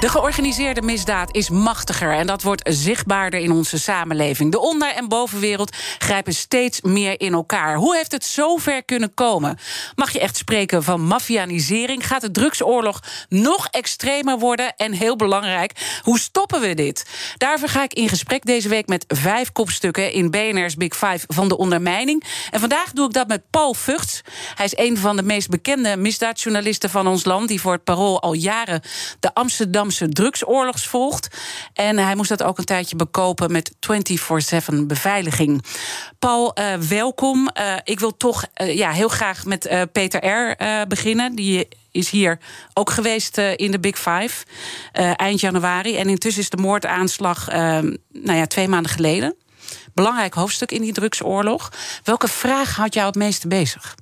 De georganiseerde misdaad is machtiger en dat wordt zichtbaarder in onze samenleving. De onder- en bovenwereld grijpen steeds meer in elkaar. Hoe heeft het zover kunnen komen? Mag je echt spreken van mafianisering? Gaat de drugsoorlog nog extremer worden? En heel belangrijk, hoe stoppen we dit? Daarvoor ga ik in gesprek deze week met vijf kopstukken in BNR's Big Five van de ondermijning. En vandaag doe ik dat met Paul Vugts. Hij is een van de meest bekende misdaadjournalisten van ons land, die voor het parool al jaren de Amsterdam drugsoorlogs volgt. En hij moest dat ook een tijdje bekopen met 24-7 beveiliging. Paul, uh, welkom. Uh, ik wil toch uh, ja, heel graag met Peter R. beginnen. Die is hier ook geweest in de Big Five eind januari. En intussen is de moordaanslag nou ja, twee maanden geleden. Belangrijk hoofdstuk in die drugsoorlog. Welke vraag houdt jou het meeste bezig?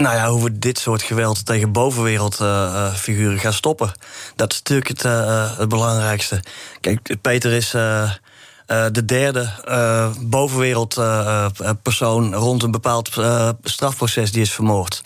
Nou ja, hoe we dit soort geweld tegen bovenwereldfiguren uh, gaan stoppen. Dat is natuurlijk het, uh, het belangrijkste. Kijk, Peter is uh, de derde bovenwereldpersoon rond een bepaald strafproces die is vermoord.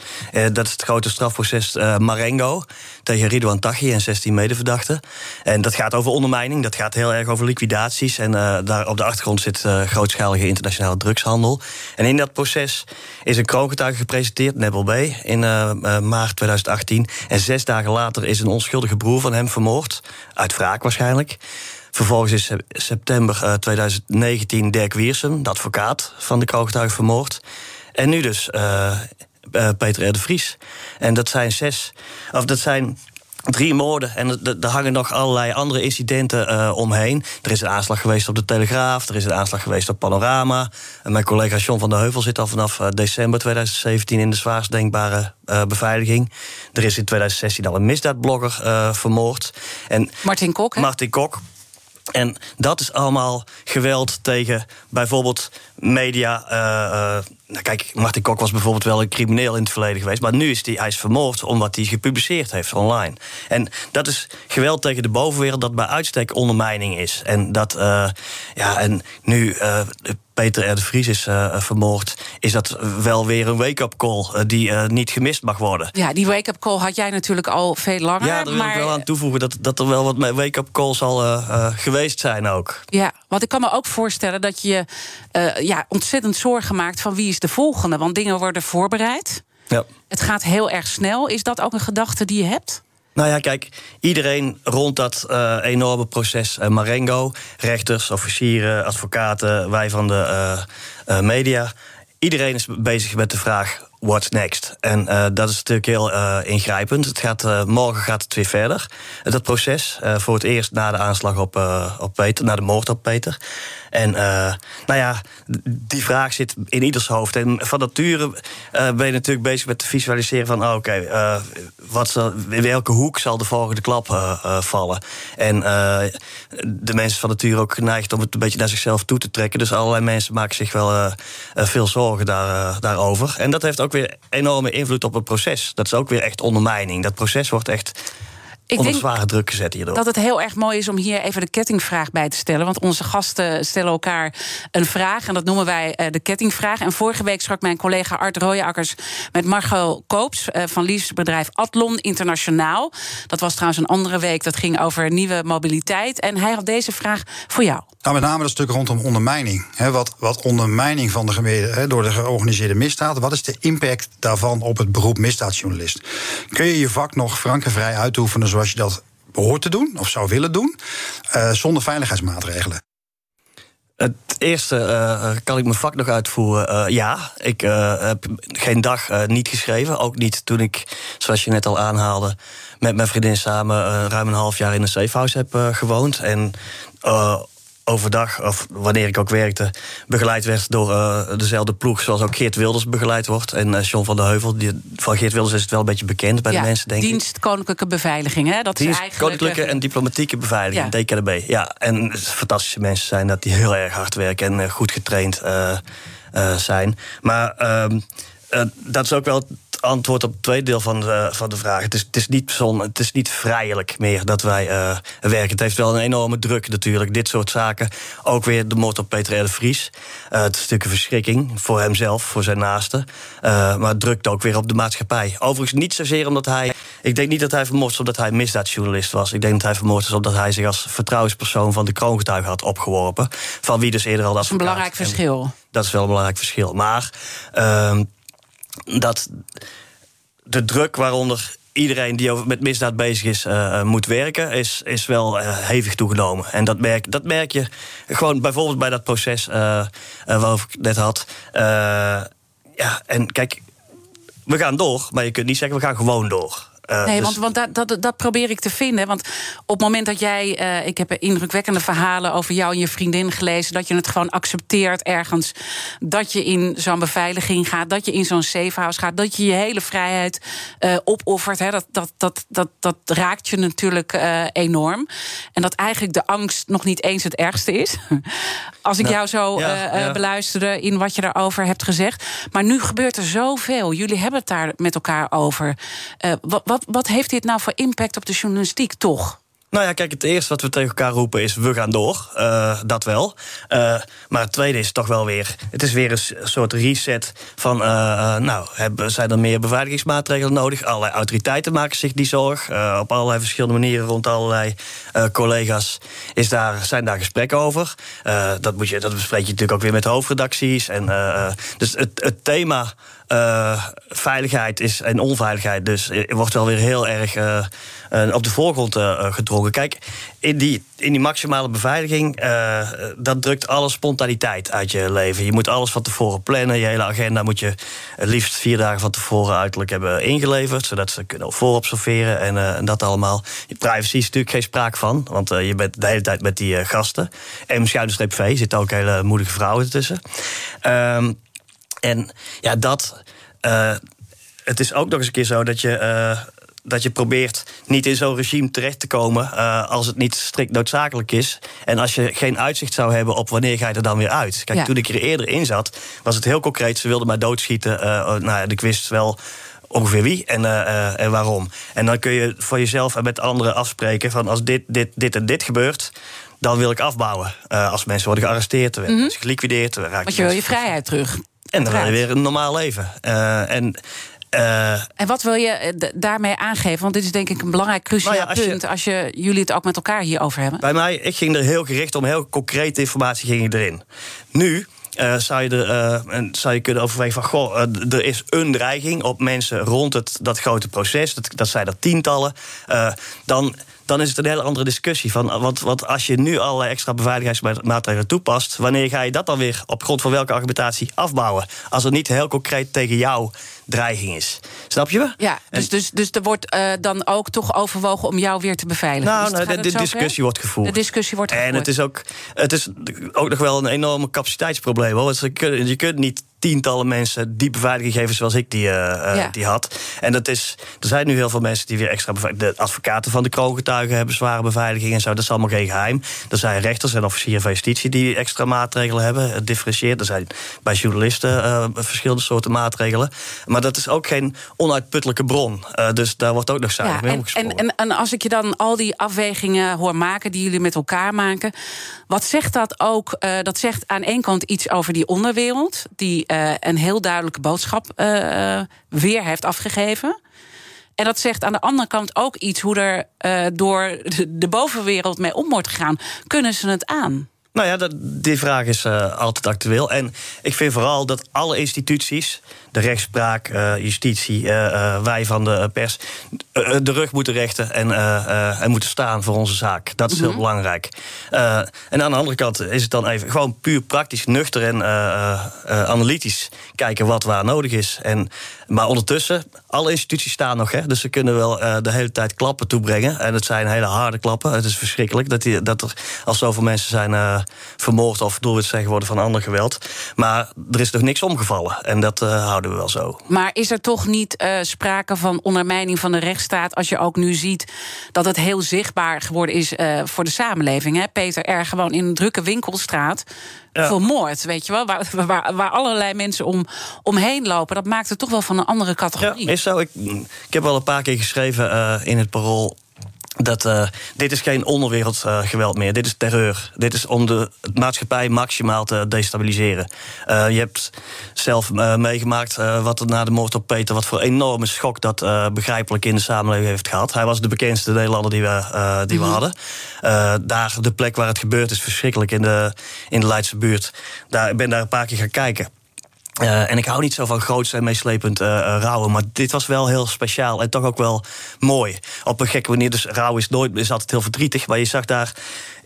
dat is het grote strafproces Marengo tegen Ridouan Taghi en 16 medeverdachten. En dat gaat over ondermijning, dat gaat heel erg over liquidaties. En daar op de achtergrond zit grootschalige internationale drugshandel. En in dat proces is een kroongetuige gepresenteerd, Nebel B, in maart 2018. En zes dagen later is een onschuldige broer van hem vermoord. Uit wraak waarschijnlijk. Vervolgens is september 2019 Dirk Wiersum, de advocaat van de kroongetuige, vermoord. En nu dus uh, uh, Peter R. de Vries. En dat zijn zes, of dat zijn drie moorden. En er hangen nog allerlei andere incidenten uh, omheen. Er is een aanslag geweest op de Telegraaf. Er is een aanslag geweest op Panorama. En mijn collega John van der Heuvel zit al vanaf december 2017 in de zwaarst denkbare uh, beveiliging. Er is in 2016 al een misdaadblogger vermoord. En Martin Kok. Hè? Martin Kok. En dat is allemaal geweld tegen bijvoorbeeld media. Uh, uh, nou kijk, Martin Kok was bijvoorbeeld wel een crimineel in het verleden geweest. Maar nu is hij, hij is vermoord omdat hij gepubliceerd heeft online. En dat is geweld tegen de bovenwereld dat bij uitstek ondermijning is. En dat, uh, ja, en nu Peter R. de Vries is vermoord, is dat wel weer een wake-up call uh, die uh, niet gemist mag worden. Ja, die wake-up call had jij natuurlijk al veel langer. Ja, daar wil maar... ik wel aan toevoegen dat, dat er wel wat wake-up calls al geweest zijn ook. Ja, want ik kan me ook voorstellen dat je ja, ontzettend zorgen maakt van wie is de volgende. Want dingen worden voorbereid. Ja. Het gaat heel erg snel. Is dat ook een gedachte die je hebt? Nou ja, kijk, iedereen rond dat uh, enorme proces uh, Marengo, rechters, officieren, advocaten, wij van de uh, media, iedereen is bezig met de vraag: what's next? En dat is natuurlijk heel ingrijpend. Het gaat, morgen gaat het weer verder. dat proces, voor het eerst na de aanslag op, op Peter, na de moord op Peter. En uh, nou ja, die vraag zit in ieders hoofd. En van nature uh, ben je natuurlijk bezig met te visualiseren van... Oh, oké, uh, in welke hoek zal de volgende klap vallen? En de mensen van nature ook geneigd om het een beetje naar zichzelf toe te trekken. Dus allerlei mensen maken zich wel veel zorgen daar, daarover. En dat heeft ook weer enorme invloed op het proces. Dat is ook weer echt ondermijning. Dat proces wordt echt ik onder zware druk gezet hierdoor. Dat het heel erg mooi is om hier even de kettingvraag bij te stellen. Want onze gasten stellen elkaar een vraag. En dat noemen wij uh, de kettingvraag. En vorige week sprak mijn collega Art Rooijakkers met Margot Koops uh, van liefdesbedrijf Atlon Internationaal. Dat was trouwens een andere week. Dat ging over nieuwe mobiliteit. En hij had deze vraag voor jou. Nou, met name dat stuk rondom ondermijning. He, wat, wat ondermijning van de he, door de georganiseerde misdaad. Wat is de impact daarvan op het beroep misdaadjournalist? Kun je je vak nog frank en vrij uitoefenen zoals je dat behoort te doen of zou willen doen, uh, zonder veiligheidsmaatregelen? Het eerste uh, kan ik mijn vak nog uitvoeren. Ja, ik heb geen dag niet geschreven. Ook niet toen ik, zoals je net al aanhaalde, met mijn vriendin samen ruim een half jaar in een safehouse heb gewoond. En overdag, of wanneer ik ook werkte, begeleid werd door uh, dezelfde ploeg zoals ook Geert Wilders begeleid wordt. En uh, John van der Heuvel. Die, van Geert Wilders is het wel een beetje bekend bij de mensen, denk dienst ik. Koninklijke Beveiliging, hè? Dat dienst is eigenlijk Koninklijke en Diplomatieke Beveiliging, ja. DKDB. Ja, en fantastische mensen zijn dat, die heel erg hard werken en uh, goed getraind zijn. Maar ehm, dat is ook wel antwoord op het tweede deel van de, van de vraag. Het is, het is niet zon, het is niet vrijelijk meer dat wij uh, werken. Het heeft wel een enorme druk natuurlijk, dit soort zaken. Ook weer de moord op Peter R. de Vries. Uh, het is natuurlijk een verschrikking voor hemzelf, voor zijn naasten. Uh, maar het drukt ook weer op de maatschappij. Overigens niet zozeer omdat hij... Ik denk niet dat hij vermoord is omdat hij misdaadjournalist was. Ik denk dat hij vermoord is omdat hij zich als vertrouwenspersoon... van de kroongetuigen had opgeworpen. Van wie dus eerder al... Dat is een belangrijk verschil. Dat is wel een belangrijk verschil. Maar... Uh, dat de druk waaronder iedereen die met misdaad bezig is, uh, moet werken, is, is wel uh, hevig toegenomen. En dat merk, dat merk je gewoon bijvoorbeeld bij dat proces waarover ik net had. ja, en kijk, we gaan door, maar je kunt niet zeggen we gaan gewoon door. Uh, nee, dus... want, want dat, dat, dat, probeer ik te vinden. Want op het moment dat jij. Uh, ik heb indrukwekkende verhalen over jou en je vriendin gelezen. Dat je het gewoon accepteert ergens. Dat je in zo'n beveiliging gaat. Dat je in zo'n safehouse gaat. Dat je je hele vrijheid uh, opoffert. Hè, dat, dat, dat, dat, dat raakt je natuurlijk enorm. En dat eigenlijk de angst nog niet eens het ergste is. Als ik nou, jou zo ja, ja. beluisterde in wat je daarover hebt gezegd. Maar nu gebeurt er zoveel. Jullie hebben het daar met elkaar over. wat wat, heeft dit nou voor impact op de journalistiek toch? Nou ja, kijk, het eerste wat we tegen elkaar roepen is: we gaan door. Uh, dat wel. Uh, maar het tweede is toch wel weer: het is weer een soort reset van. Uh, nou, hebben, zijn er meer beveiligingsmaatregelen nodig? Allerlei autoriteiten maken zich die zorg. op allerlei verschillende manieren rond allerlei collega's is daar, zijn daar gesprekken over. dat, moet je, dat bespreek je natuurlijk ook weer met hoofdredacties. En, dus het, het thema. Uh, veiligheid is, en onveiligheid dus wordt wel weer heel erg uh, op de voorgrond gedrongen. Kijk, in die, in die maximale beveiliging, dat drukt alle spontaniteit uit je leven. Je moet alles van tevoren plannen. Je hele agenda moet je liefst vier dagen van tevoren uiterlijk hebben ingeleverd, zodat ze kunnen voorobserveren en, dat allemaal. Je privacy is natuurlijk geen sprake van, want je bent de hele tijd met die gasten. En schuine V zitten ook hele moedige vrouwen ertussen. Ehm, en ja, dat. Uh, het is ook nog eens een keer zo dat je. Uh, dat je probeert niet in zo'n regime terecht te komen uh, als het niet strikt noodzakelijk is. En als je geen uitzicht zou hebben op wanneer ga je er dan weer uit. Kijk, ja. toen ik er eerder in zat, was het heel concreet. Ze wilden mij doodschieten. Uh, nou, ik wist wel ongeveer wie en, uh, en waarom. En dan kun je voor jezelf en met anderen afspreken van als dit, dit, dit en dit gebeurt, dan wil ik afbouwen. Uh, als mensen worden gearresteerd, mm -hmm. geliquideerd. Want je wil je vrijheid terug. En dan weer een normaal leven. Uh, en uh, en wat wil je daarmee aangeven? Want dit is denk ik een belangrijk cruciaal nou ja, als punt... Je, als je, jullie het ook met elkaar hierover hebben. Bij mij, ik ging er heel gericht om. Heel concrete informatie ging ik erin. Nu uh, zou, je er, uh, zou je kunnen overwegen van... goh, er is een dreiging op mensen rond het, dat grote proces. Dat, dat zijn er tientallen. dan dan is het een hele andere discussie. Van, want, want als je nu allerlei extra beveiligingsmaatregelen toepast, wanneer ga je dat dan weer op grond van welke argumentatie afbouwen? Als het niet heel concreet tegen jou dreiging is. Snap je me? Ja, dus, dus, dus er wordt uh, dan ook toch overwogen om jou weer te beveiligen. Nou, nou de, de discussie wordt gevoerd. De discussie wordt gevoerd. En het is ook, het is ook nog wel een enorme capaciteitsprobleem. Hoor. Je, kunt, je kunt niet tientallen mensen die beveiliging geven zoals ik die, uh, ja. die had. En dat is, er zijn nu heel veel mensen die weer extra De advocaten van de kroongetuigen hebben zware beveiliging en zo. Dat is allemaal geen geheim. Er zijn rechters en officieren van justitie die extra maatregelen hebben. Het differentieert. Er zijn bij journalisten uh, verschillende soorten maatregelen. Maar dat is ook geen onuitputtelijke bron. Uh, dus daar wordt ook nog zuinig ja, mee en, en, en, en als ik je dan al die afwegingen hoor maken die jullie met elkaar maken. Wat zegt dat ook? Dat zegt aan één kant iets over die onderwereld. Die een heel duidelijke boodschap uh, weer heeft afgegeven. En dat zegt aan de andere kant ook iets hoe er door de bovenwereld mee om wordt gegaan. Kunnen ze het aan? Nou ja, dat, die vraag is altijd actueel. En ik vind vooral dat alle instituties, de rechtspraak, uh, justitie, uh, wij van de pers, de rug moeten rechten en, en moeten staan voor onze zaak. Dat is heel mm -hmm. belangrijk. en aan de andere kant is het dan even gewoon puur praktisch, nuchter en analytisch kijken wat waar nodig is. En Maar ondertussen, alle instituties staan nog. Hè, dus ze kunnen wel de hele tijd klappen toebrengen. En het zijn hele harde klappen. Het is verschrikkelijk dat, die, dat er al zoveel mensen zijn uh, vermoord... of doelwit zijn geworden van ander geweld. Maar er is nog niks omgevallen. En dat uh, houden we wel zo. Maar is er toch niet sprake van ondermijning van de rechtsstaat... als je ook nu ziet dat het heel zichtbaar geworden is voor de samenleving? Hè? Peter R. gewoon in een drukke winkelstraat ja. vermoord, weet je wel. Waar, waar, waar, allerlei mensen om, omheen lopen. Dat maakt het toch wel van een andere categorie. Ja, is zo. Ik, ik heb al een paar keer geschreven uh, in het parool dat uh, dit is geen onderwereldgeweld uh, meer. Dit is terreur. Dit is om de maatschappij maximaal te destabiliseren. Uh, je hebt zelf meegemaakt wat er na de moord op Peter... wat voor enorme schok dat begrijpelijk in de samenleving heeft gehad. Hij was de bekendste Nederlander die we, die we mhm. hadden. daar, de plek waar het gebeurd is, verschrikkelijk in de, in de Leidse buurt. Daar, ik ben daar een paar keer gaan kijken. Uh, en ik hou niet zo van groots en meeslepend uh, rouwen. Maar dit was wel heel speciaal en toch ook wel mooi. Op een gekke manier. Dus rouw is nooit is altijd heel verdrietig. Maar je zag daar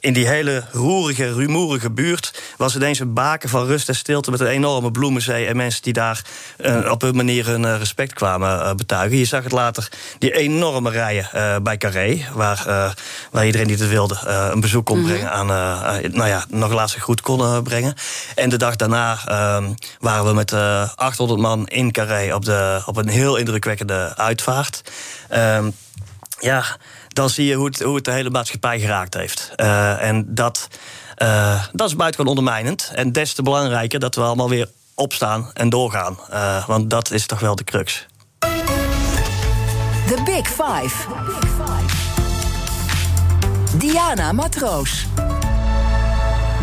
in die hele roerige, rumoerige buurt was ineens een baken van rust en stilte met een enorme bloemenzee en mensen die daar uh, op hun manier hun uh, respect kwamen uh, betuigen. Je zag het later, die enorme rijen bij Carré, waar, waar iedereen die het wilde een bezoek kon mhm. brengen aan, nou ja, nog laatste groet kon brengen. En de dag daarna ehm, waren we met 800 man in Carré op, de, op een heel indrukwekkende uitvaart. Ehm, ja, dan zie je hoe het, de hele maatschappij geraakt heeft. Uh, en dat, uh, dat is buitengewoon ondermijnend. En des te belangrijker dat we allemaal weer opstaan en doorgaan. Uh, want dat is toch wel de crux. The Big Five. Diana Matroos.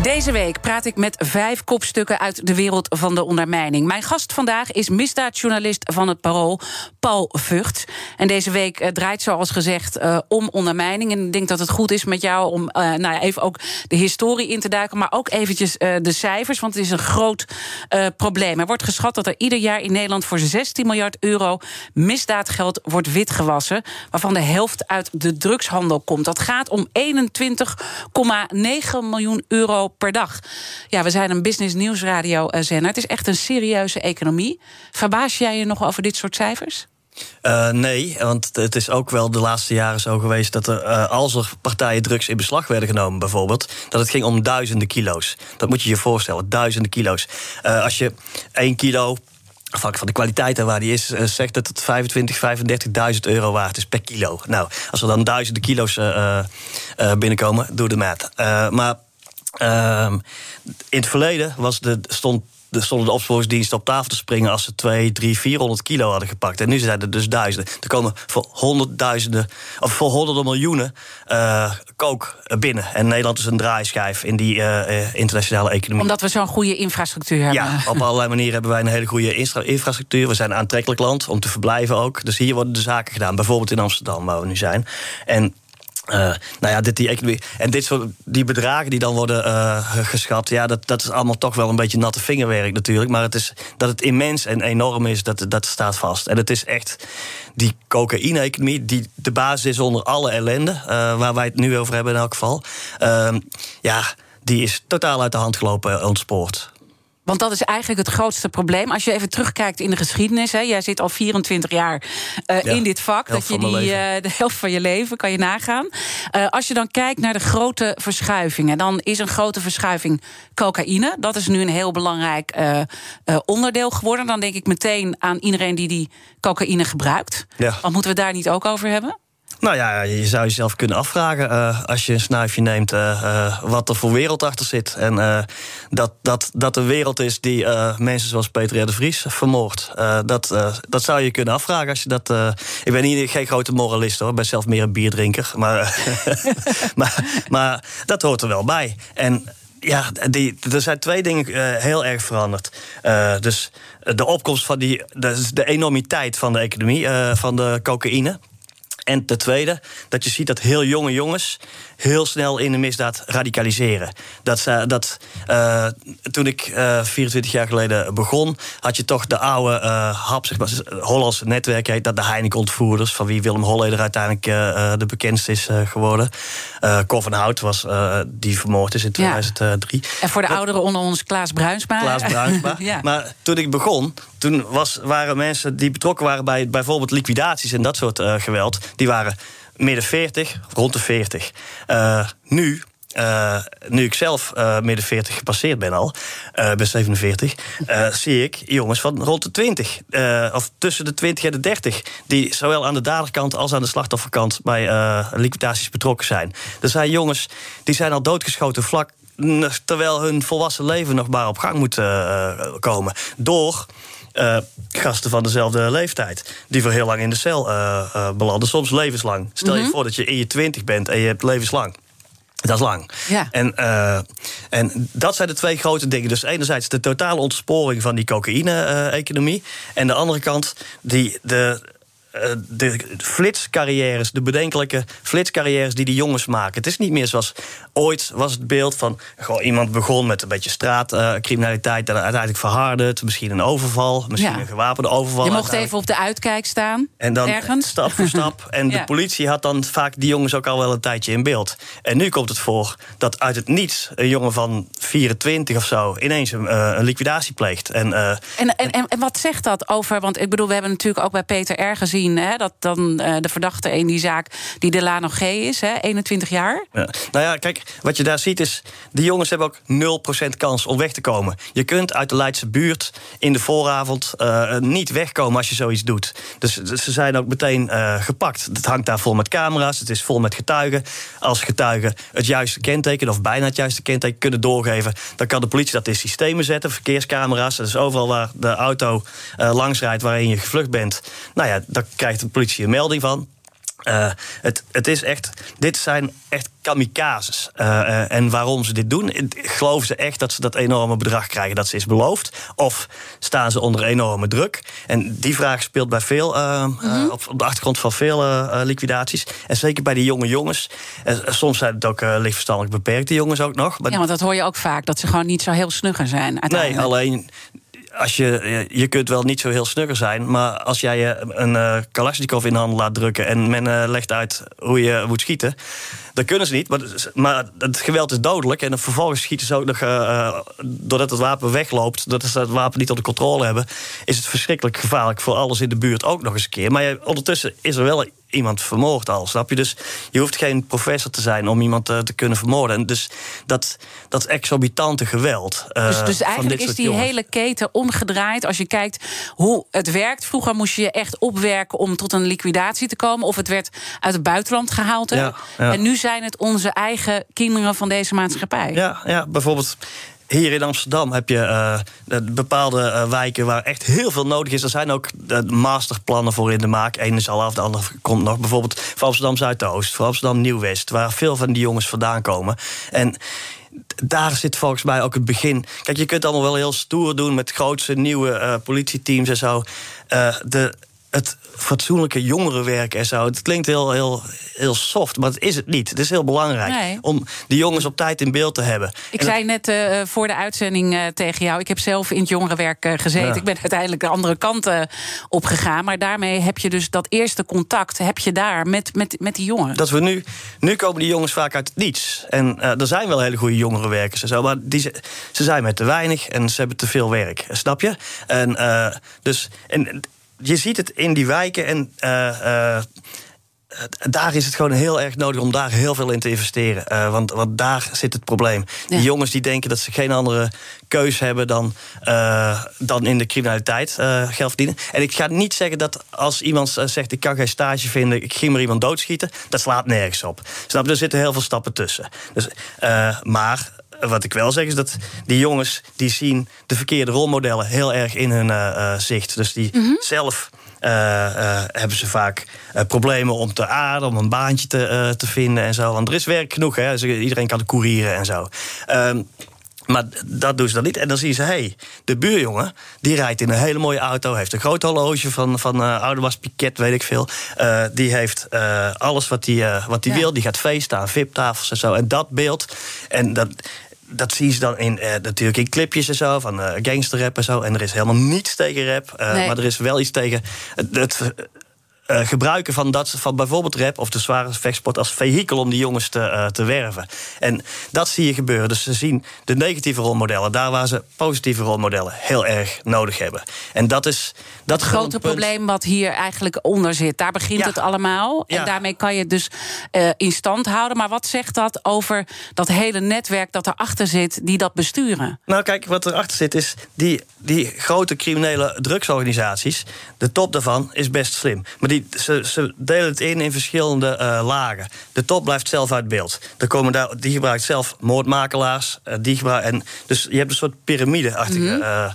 Deze week praat ik met vijf kopstukken uit de wereld van de ondermijning. Mijn gast vandaag is misdaadjournalist van het Parool, Paul Vught. En deze week uh, draait zoals gezegd uh, om ondermijning. En ik denk dat het goed is met jou om uh, nou ja, even ook de historie in te duiken... maar ook eventjes de cijfers, want het is een groot probleem. Er wordt geschat dat er ieder jaar in Nederland voor 16 miljard euro... misdaadgeld wordt witgewassen, waarvan de helft uit de drugshandel komt. Dat gaat om 21,9 miljoen euro per dag. Ja, we zijn een business nieuwsradio zender. Het is echt een serieuze economie. Verbaas jij je nog over dit soort cijfers? Uh, nee, want het is ook wel de laatste jaren zo geweest dat er, uh, als er partijen drugs in beslag werden genomen, bijvoorbeeld, dat het ging om duizenden kilo's. Dat moet je je voorstellen, duizenden kilo's. Als je één kilo afhankelijk van de kwaliteit en waar die is, zegt dat het 25, 35.000 euro waard is per kilo. Nou, als er dan duizenden kilo's binnenkomen, doe de maat. Maar ehm, in het verleden was de, stond er stonden de opsporingsdiensten op tafel te springen als ze 2, 3, 400 kilo hadden gepakt. En nu zijn er dus duizenden. Er komen voor honderdduizenden, of voor honderden miljoenen uh, kook binnen. En Nederland is een draaischijf in die uh, internationale economie. Omdat we zo'n goede infrastructuur hebben. Ja, op allerlei manieren hebben wij een hele goede infrastructuur. We zijn een aantrekkelijk land om te verblijven ook. Dus hier worden de zaken gedaan. Bijvoorbeeld in Amsterdam, waar we nu zijn. En uh, nou ja, dit, die economie. En dit soort die bedragen die dan worden uh, geschat, ja, dat, dat is allemaal toch wel een beetje natte vingerwerk natuurlijk. Maar het is, dat het immens en enorm is, dat, dat staat vast. En het is echt die cocaïne-economie, die de basis is onder alle ellende, uh, waar wij het nu over hebben in elk geval. Ehm, ja, die is totaal uit de hand gelopen, ontspoord. Want dat is eigenlijk het grootste probleem. Als je even terugkijkt in de geschiedenis. Hè, jij zit al 24 jaar uh, in dit vak. Dat je die, uh, de helft van je leven kan je nagaan. Uh, als je dan kijkt naar de grote verschuivingen. Dan is een grote verschuiving cocaïne. Dat is nu een heel belangrijk onderdeel geworden. Dan denk ik meteen aan iedereen die die cocaïne gebruikt. Ja. Want moeten we daar niet ook over hebben? Nou ja, je zou jezelf kunnen afvragen uh, als je een snuifje neemt, uh, uh, wat er voor wereld achter zit. En dat, dat, dat een wereld is die mensen zoals Peter de Vries vermoordt. dat, dat zou je kunnen afvragen als je dat. ik ben niet, geen grote moralist hoor, ik ben zelf meer een bierdrinker. Maar, maar, maar dat hoort er wel bij. En ja, die, er zijn twee dingen heel erg veranderd. dus de opkomst van die. De, de enormiteit van de economie, van de cocaïne. En ten tweede, dat je ziet dat heel jonge jongens heel snel in de misdaad radicaliseren. Dat, dat, uh, toen ik uh, eh, 24 jaar geleden begon, had je toch de oude uh, hap, zeg maar, Hollandse netwerk heet dat, de Heineken-ontvoerders, van wie Willem Holleder uiteindelijk de bekendste is geworden. Uh, Cor van Hout was die vermoord is in 2003. En voor de ouderen onder ons Klaas Bruinsma. Klaas Bruinsma. ja. Maar toen ik begon, toen was, waren mensen die betrokken waren bij bijvoorbeeld liquidaties en dat soort geweld, die waren midden 40, rond de 40. nu uh, nu ik zelf uh, midden 40 gepasseerd ben al, uh, ben 47, zie ik jongens van rond de 20, of tussen de 20 en de 30, die zowel aan de daderkant als aan de slachtofferkant bij liquidaties betrokken zijn. Er zijn jongens die zijn al doodgeschoten vlak terwijl hun volwassen leven nog maar op gang moet komen. Door uh, gasten van dezelfde leeftijd. Die voor heel lang in de cel uh, belanden, soms levenslang. Stel je mhm. voor dat je in je twintig bent en je hebt levenslang. Dat is lang. Ja. En, uh, en dat zijn de twee grote dingen. Dus enerzijds de totale ontsporing van die cocaïne-economie. en de andere kant die, de, eh, de flitscarrières, de bedenkelijke flitscarrières die die jongens maken. Het is niet meer zoals ooit was het beeld van goh, iemand begon met een beetje straatcriminaliteit, en uiteindelijk verhardde het, misschien een overval, misschien een gewapende overval. Je mocht even op de uitkijk staan. En dan ergens. stap voor stap. En de politie had dan vaak die jongens ook al wel een tijdje in beeld. En nu komt het voor dat uit het niets een jongen van 24 of zo ineens een, uh, een liquidatie pleegt. En, uh, en, en, en, wat zegt dat over? Want ik bedoel, we hebben natuurlijk ook bij Peter R gezien Hè, dat dan uh, de verdachte in die zaak, die de Lano G is, hè, 21 jaar. Ja. Nou ja, kijk, wat je daar ziet is... die jongens hebben ook 0% kans om weg te komen. Je kunt uit de Leidse buurt in de vooravond uh, niet wegkomen als je zoiets doet. Dus, dus ze zijn ook meteen uh, gepakt. Het hangt daar vol met camera's, het is vol met getuigen. Als getuigen het juiste kenteken, of bijna het juiste kenteken kunnen doorgeven... dan kan de politie dat in systemen zetten, verkeerscamera's. Dat is overal waar de auto uh, langs rijdt waarin je gevlucht bent. Nou ja, dan krijgt de politie een melding van. Uh, het, het is echt, dit zijn echt kamikazes. Uh, en waarom ze dit doen, geloven ze echt dat ze dat enorme bedrag krijgen dat ze is beloofd? Of staan ze onder enorme druk? En die vraag speelt bij veel, mm op, op, de achtergrond van veel liquidaties. En zeker bij die jonge jongens. soms zijn het ook lichtverstandelijk beperkte jongens ook nog. Maar ja, want dat hoor je ook vaak, dat ze gewoon niet zo heel snugger zijn. Nee, alleen als je, je kunt wel niet zo heel snugger zijn, maar als jij een uh, Kalashnikov in de hand laat drukken en men uh, legt uit hoe je moet schieten, dan kunnen ze niet. Maar, maar het geweld is dodelijk en vervolgens schieten ze ook nog, uh, doordat het wapen wegloopt, doordat ze het wapen niet onder controle hebben, is het verschrikkelijk gevaarlijk voor alles in de buurt ook nog eens een keer. Maar ondertussen is er wel iemand vermoord al, snap je? Dus je hoeft geen professor te zijn om iemand te, te kunnen vermoorden. En dus dat, dat exorbitante geweld. Uh, dus, dus eigenlijk is die hele keten omgedraaid. Als je kijkt hoe het werkt. Vroeger moest je je echt opwerken om tot een liquidatie te komen. Of het werd uit het buitenland gehaald. Ja, En nu zijn het onze eigen kinderen van deze maatschappij. Ja, ja bijvoorbeeld hier in Amsterdam heb je uh, bepaalde uh, wijken waar echt heel veel nodig is. Er zijn ook uh, masterplannen voor in de maak. Eén is al af, de andere komt nog. Bijvoorbeeld voor Amsterdam Zuidoost, voor Amsterdam Nieuw-West, waar veel van die jongens vandaan komen. En daar zit volgens mij ook het begin. Kijk, je kunt allemaal wel heel stoer doen met grootse nieuwe politieteams en zo. de het fatsoenlijke jongerenwerk en zo. Het klinkt heel, heel, heel soft, maar het is het niet. Het is heel belangrijk om die jongens op tijd in beeld te hebben. Ik zei net uh, voor de uitzending uh, tegen jou... ik heb zelf in het jongerenwerk uh, gezeten. Ik ben uiteindelijk de andere kant opgegaan. Maar daarmee heb je dus dat eerste contact... heb je daar met, met, met die jongeren. Dat we nu, nu komen die jongens vaak uit het niets. En er zijn wel hele goede jongerenwerkers en zo... maar die, ze zijn met te weinig en ze hebben te veel werk. Snap je? En, dus, en je ziet het in die wijken en uh, daar is het gewoon heel erg nodig om daar heel veel in te investeren. Uh, want, want daar zit het probleem. Die jongens die denken dat ze geen andere keus hebben dan, uh, dan in de criminaliteit uh, geld verdienen. En ik ga niet zeggen dat als iemand zegt: ik kan geen stage vinden, ik ging maar iemand doodschieten. Dat slaat nergens op. Snap je? Er zitten heel veel stappen tussen. Dus, maar wat ik wel zeg is dat die jongens die zien de verkeerde rolmodellen heel erg in hun uh, zicht. Dus die mhm. zelf uh, uh, hebben ze vaak problemen om te aarden, om een baantje te, te vinden en zo. Want er is werk genoeg, hè? Dus iedereen kan courieren en zo. Ehm, maar dat doen ze dan niet. En dan zien ze, hé, hey, de buurjongen... die rijdt in een hele mooie auto... heeft een groot horloge van, van uh, Piquet, weet ik veel. Uh, die heeft uh, alles wat hij uh, wat die ja. wil. Die gaat feesten aan VIP-tafels en zo. En dat beeld... En dat, dat zien ze dan in, uh, natuurlijk in clipjes en zo, van uh, gangsterrap en zo. En er is helemaal niets tegen rap. Uh, nee. Maar er is wel iets tegen het, het uh, gebruiken van, dat, van bijvoorbeeld rap of de zware vechtsport als vehikel om die jongens te, uh, te werven. En dat zie je gebeuren. Dus ze zien de negatieve rolmodellen, daar waar ze positieve rolmodellen heel erg nodig hebben. En dat is. Dat het grote probleem wat hier eigenlijk onder zit. Daar begint het allemaal. En daarmee kan je het dus uh, in stand houden. Maar wat zegt dat over dat hele netwerk dat erachter zit, die dat besturen? Nou, kijk, wat erachter zit is die, die grote criminele drugsorganisaties. De top daarvan is best slim. Maar die, ze, ze delen het in in verschillende uh, lagen. De top blijft zelf uit beeld. Er komen daar, die gebruikt zelf moordmakelaars. Uh, die en dus je hebt een soort piramide-achtige.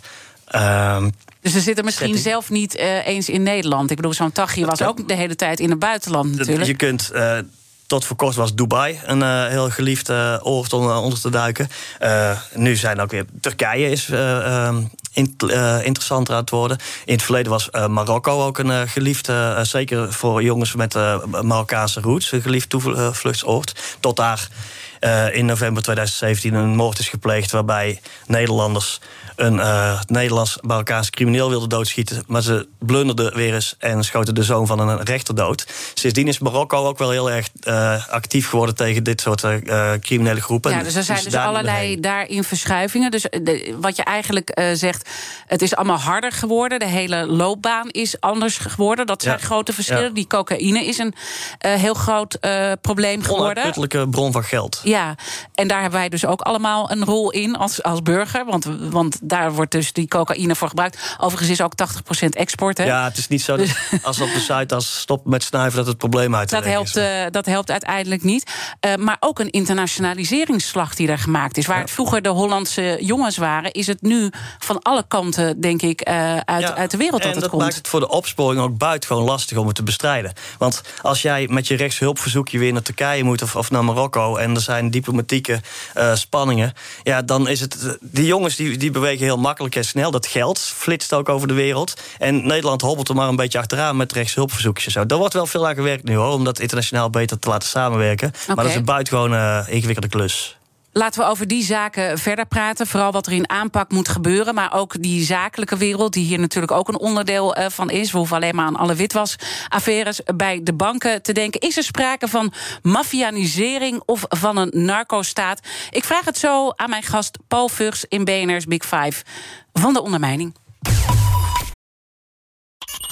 Mm. Dus ze zitten misschien zelf niet uh, eens in Nederland. Ik bedoel, zo'n Tachi was ook de hele tijd in het buitenland natuurlijk. Je kunt... Uh, tot voor kort was Dubai een uh, heel geliefde oord om onder te duiken. nu zijn ook weer Turkije is ehm, in, interessanter aan het worden. In het verleden was Marokko ook een geliefde, zeker voor jongens met Marokkaanse roots, een geliefd toevluchtsoord. Tot daar in november 2017 een moord is gepleegd waarbij Nederlanders een uh, Nederlands-Marokkaans crimineel wilde doodschieten. Maar ze blunderden weer eens en schoten de zoon van een rechter dood. Sindsdien is Marokko ook wel heel erg uh, actief geworden tegen dit soort uh, criminele groepen. Ja, dus er zijn dus, allerlei daarin verschuivingen. Dus de, wat je eigenlijk zegt, het is allemaal harder geworden. De hele loopbaan is anders geworden. Dat zijn ja. grote verschillen. Ja. Die cocaïne is een heel groot probleem geworden. Een bron van geld. Ja, en daar hebben wij dus ook allemaal een rol in als, als burger. Want, want daar wordt dus die cocaïne voor gebruikt. Overigens is ook 80% export. Hè? Ja, het is niet zo dat als op de site als stop met snuiven dat het probleem uit dat helpt, uh, dat helpt uiteindelijk niet. Uh, maar ook een internationaliseringsslag die er gemaakt is. Waar ja. het vroeger de Hollandse jongens waren, is het nu van alle kanten, denk ik, uh, uit, ja, uit de wereld dat het dat komt. maakt het voor de opsporing ook buitengewoon lastig om het te bestrijden. Want als jij met je rechtshulpverzoekje weer naar Turkije moet of, of naar Marokko en er zijn diplomatieke spanningen, ja, dan is het. Die jongens die, die bewegen heel makkelijk en snel. Dat geld flitst ook over de wereld. En Nederland hobbelt er maar een beetje achteraan met rechtshulpverzoekjes en zo. Daar wordt wel veel aan gewerkt nu hoor, om dat internationaal beter te laten samenwerken. Okay. Maar dat is een buitengewoon uh, ingewikkelde klus. Laten we over die zaken verder praten. Vooral wat er in aanpak moet gebeuren. Maar ook die zakelijke wereld, die hier natuurlijk ook een onderdeel uh, van is. We hoeven alleen maar aan alle witwasaffaires bij de banken te denken. Is er sprake van mafianisering of van een narco-staat? Ik vraag het zo aan mijn gast Paul Vugs in BNR's Big Five van de ondermijning.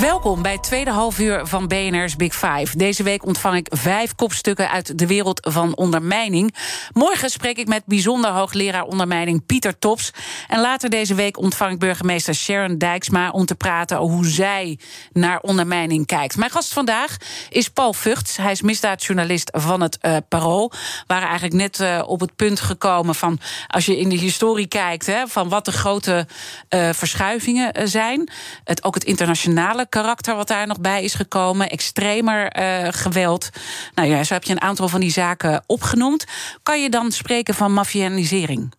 Welkom bij het tweede halfuur van BNR's Big Five. Deze week ontvang ik vijf kopstukken uit de wereld van ondermijning. Morgen spreek ik met bijzonder hoogleraar ondermijning Pieter Tops. En later deze week ontvang ik burgemeester Sharon Dijksma... om te praten over hoe zij naar ondermijning kijkt. Mijn gast vandaag is Paul Vugts. Hij is misdaadjournalist van het uh, Parool. We waren eigenlijk net uh, op het punt gekomen van... als je in de historie kijkt, hè, van wat de grote uh, verschuivingen zijn. Het, ook het internationale karakter wat daar nog bij is gekomen. Extremer uh, geweld. Nou ja, zo heb je een aantal van die zaken opgenoemd. Kan je dan spreken van mafianisering?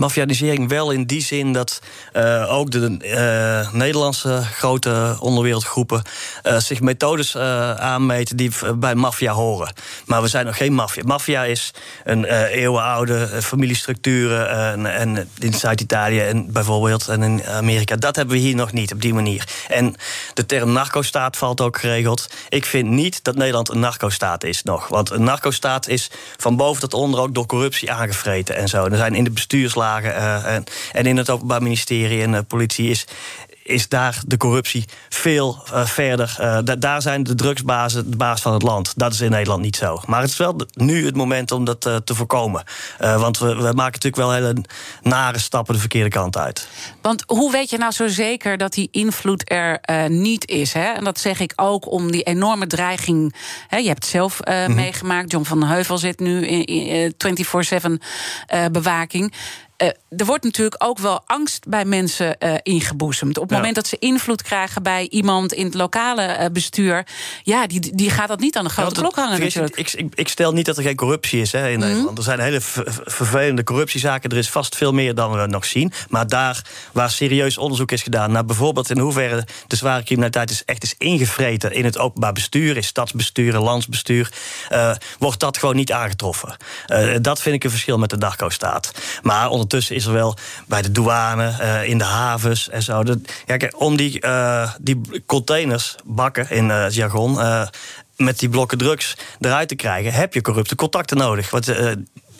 Mafianisering wel in die zin dat uh, ook de uh, Nederlandse grote onderwereldgroepen uh, zich methodes aanmeten die bij maffia horen. Maar we zijn nog geen maffia. Maffia is een eeuwenoude familiestructuren en, en in Zuid-Italië en bijvoorbeeld en in Amerika. Dat hebben we hier nog niet op die manier. En de term narco-staat valt ook geregeld. Ik vind niet dat Nederland een narco-staat is nog. Want een narco-staat is van boven tot onder ook door corruptie aangevreten en zo. Er zijn in de bestuurslagen uh, en, en, in het Openbaar Ministerie en uh, politie is, is daar de corruptie veel uh, verder. Uh, da daar zijn de drugsbazen de baas van het land. Dat is in Nederland niet zo. Maar het is wel nu het moment om dat uh, te voorkomen. want we, we, maken natuurlijk wel hele nare stappen de verkeerde kant uit. Want hoe weet je nou zo zeker dat die invloed er niet is? Hè? En dat zeg ik ook om die enorme dreiging. Hè, je hebt het zelf mm -hmm. meegemaakt. John van Heuvel zit nu in, in 24-7 bewaking er wordt natuurlijk ook wel angst bij mensen ingeboezemd. Op het moment dat ze invloed krijgen bij iemand in het lokale bestuur, ja, die, die gaat dat niet aan de grote klok hangen. Natuurlijk. Ik, ik, ik, stel niet dat er geen corruptie is hè, in mhm. Nederland. Er zijn hele vervelende corruptiezaken. Er is vast veel meer dan we nog zien. Maar daar waar serieus onderzoek is gedaan naar bijvoorbeeld in hoeverre de zware criminaliteit is echt is ingevreten in het openbaar bestuur, in stadsbestuur, landsbestuur, uh, wordt dat gewoon niet aangetroffen. Dat vind ik een verschil met de Darko-staat. Maar ondertussen is er wel bij de douane, uh, in de havens en zo. De, kijk, om die, die containers, bakken in jargon, met die blokken drugs eruit te krijgen, heb je corrupte contacten nodig. Want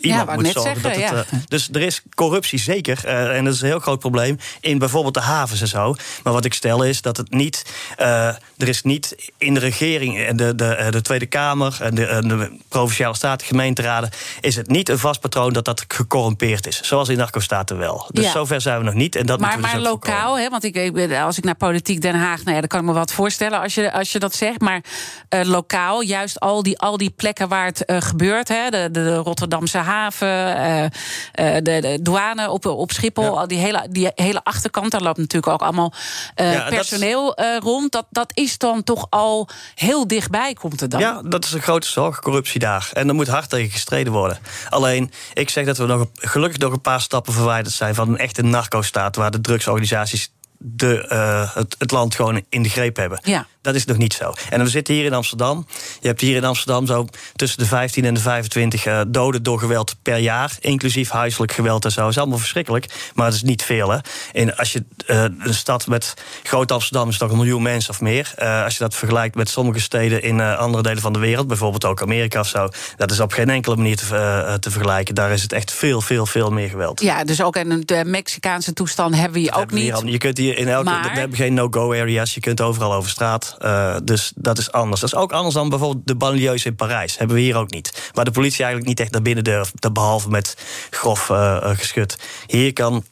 iemand ja, moet zorgen zeggen, dat het. Ja. Uh, dus er is corruptie zeker. Uh, en dat is een heel groot probleem in bijvoorbeeld de havens en zo. Maar wat ik stel is dat het niet. Uh, er is niet in de regering, de, de, de Tweede Kamer en de, de provinciale staten, gemeenteraden. is het niet een vast patroon dat dat gecorrumpeerd is. Zoals in narco-staten wel. Dus ja. zover zijn we nog niet. En dat maar we dus maar lokaal, hè, want ik, ik, als ik naar politiek Den Haag. Nou ja, dan kan ik me wat voorstellen als je, als je dat zegt. Maar lokaal, juist al die, al die plekken waar het gebeurt. Hè, de, de Rotterdamse haven, uh, de, de, douane op, op Schiphol. Al die hele, die hele achterkant, daar loopt natuurlijk ook allemaal uh, personeel dat rond. Dat, dat is dan toch al heel dichtbij, komt het dan? Ja, dat is een grote zorg, corruptie daar. En er moet hard tegen gestreden worden. Alleen, ik zeg dat we nog gelukkig nog een paar stappen verwijderd zijn van een echte narco-staat waar de drugsorganisaties de, uh, het, het, land gewoon in de greep hebben. Ja. Dat is nog niet zo. En we zitten hier in Amsterdam. Je hebt hier in Amsterdam zo tussen de 15 en de 25 uh, doden door geweld per jaar. Inclusief huiselijk geweld en zo. Dat is allemaal verschrikkelijk. Maar het is niet veel. Hè. En als je uh, een stad met Groot Amsterdam is toch een miljoen mensen of meer. Uh, als je dat vergelijkt met sommige steden in andere delen van de wereld. Bijvoorbeeld ook Amerika of zo. Dat is op geen enkele manier te, te vergelijken. Daar is het echt veel, veel, veel meer geweld. Ja, dus ook in de Mexicaanse toestand hebben we hier ook niet. je kunt hier in elke. Maar... We hebben geen no-go areas. Je kunt overal over straat. Uh, dus dat is anders. Dat is ook anders dan bijvoorbeeld de banlieues in Parijs. Hebben we hier ook niet. Waar de politie eigenlijk niet echt naar binnen durft. Behalve met grof uh, geschut. Hier, kan,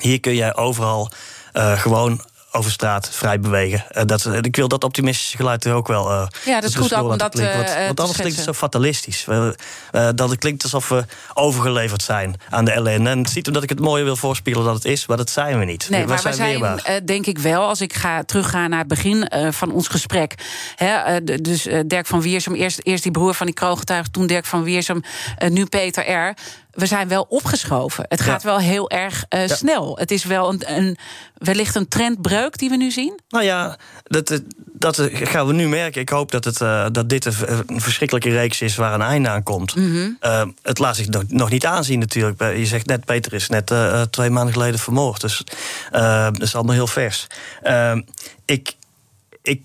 hier kun jij overal gewoon over straat vrij bewegen. Uh, dat, ik wil dat optimistische geluid er ook wel. Uh, ja, dat is goed ook omdat. Want, want anders klinkt het zo fatalistisch. Dat het klinkt alsof we overgeleverd zijn aan de ellende. En het ziet omdat ik het mooie wil voorspiegelen dat het is, maar dat zijn we niet. Nee, we, maar zijn we zijn, denk ik wel, als ik ga teruggaan naar het begin van ons gesprek. Hè, dus Dirk van Wiersum, eerst, eerst die broer van die kroongetuige, toen Dirk van Wiersum, nu Peter R we zijn wel opgeschoven. Het gaat wel heel erg uh, snel. Het is wel een, een, wellicht een trendbreuk die we nu zien. Nou ja, dat, dat gaan we nu merken. Ik hoop dat, het, uh, dat dit een verschrikkelijke reeks is waar een einde aan komt. Mm -hmm. uh, het laat zich nog, nog, niet aanzien natuurlijk. Je zegt net, Peter is net twee maanden geleden vermoord. Dus dat is allemaal heel vers. ik, ik,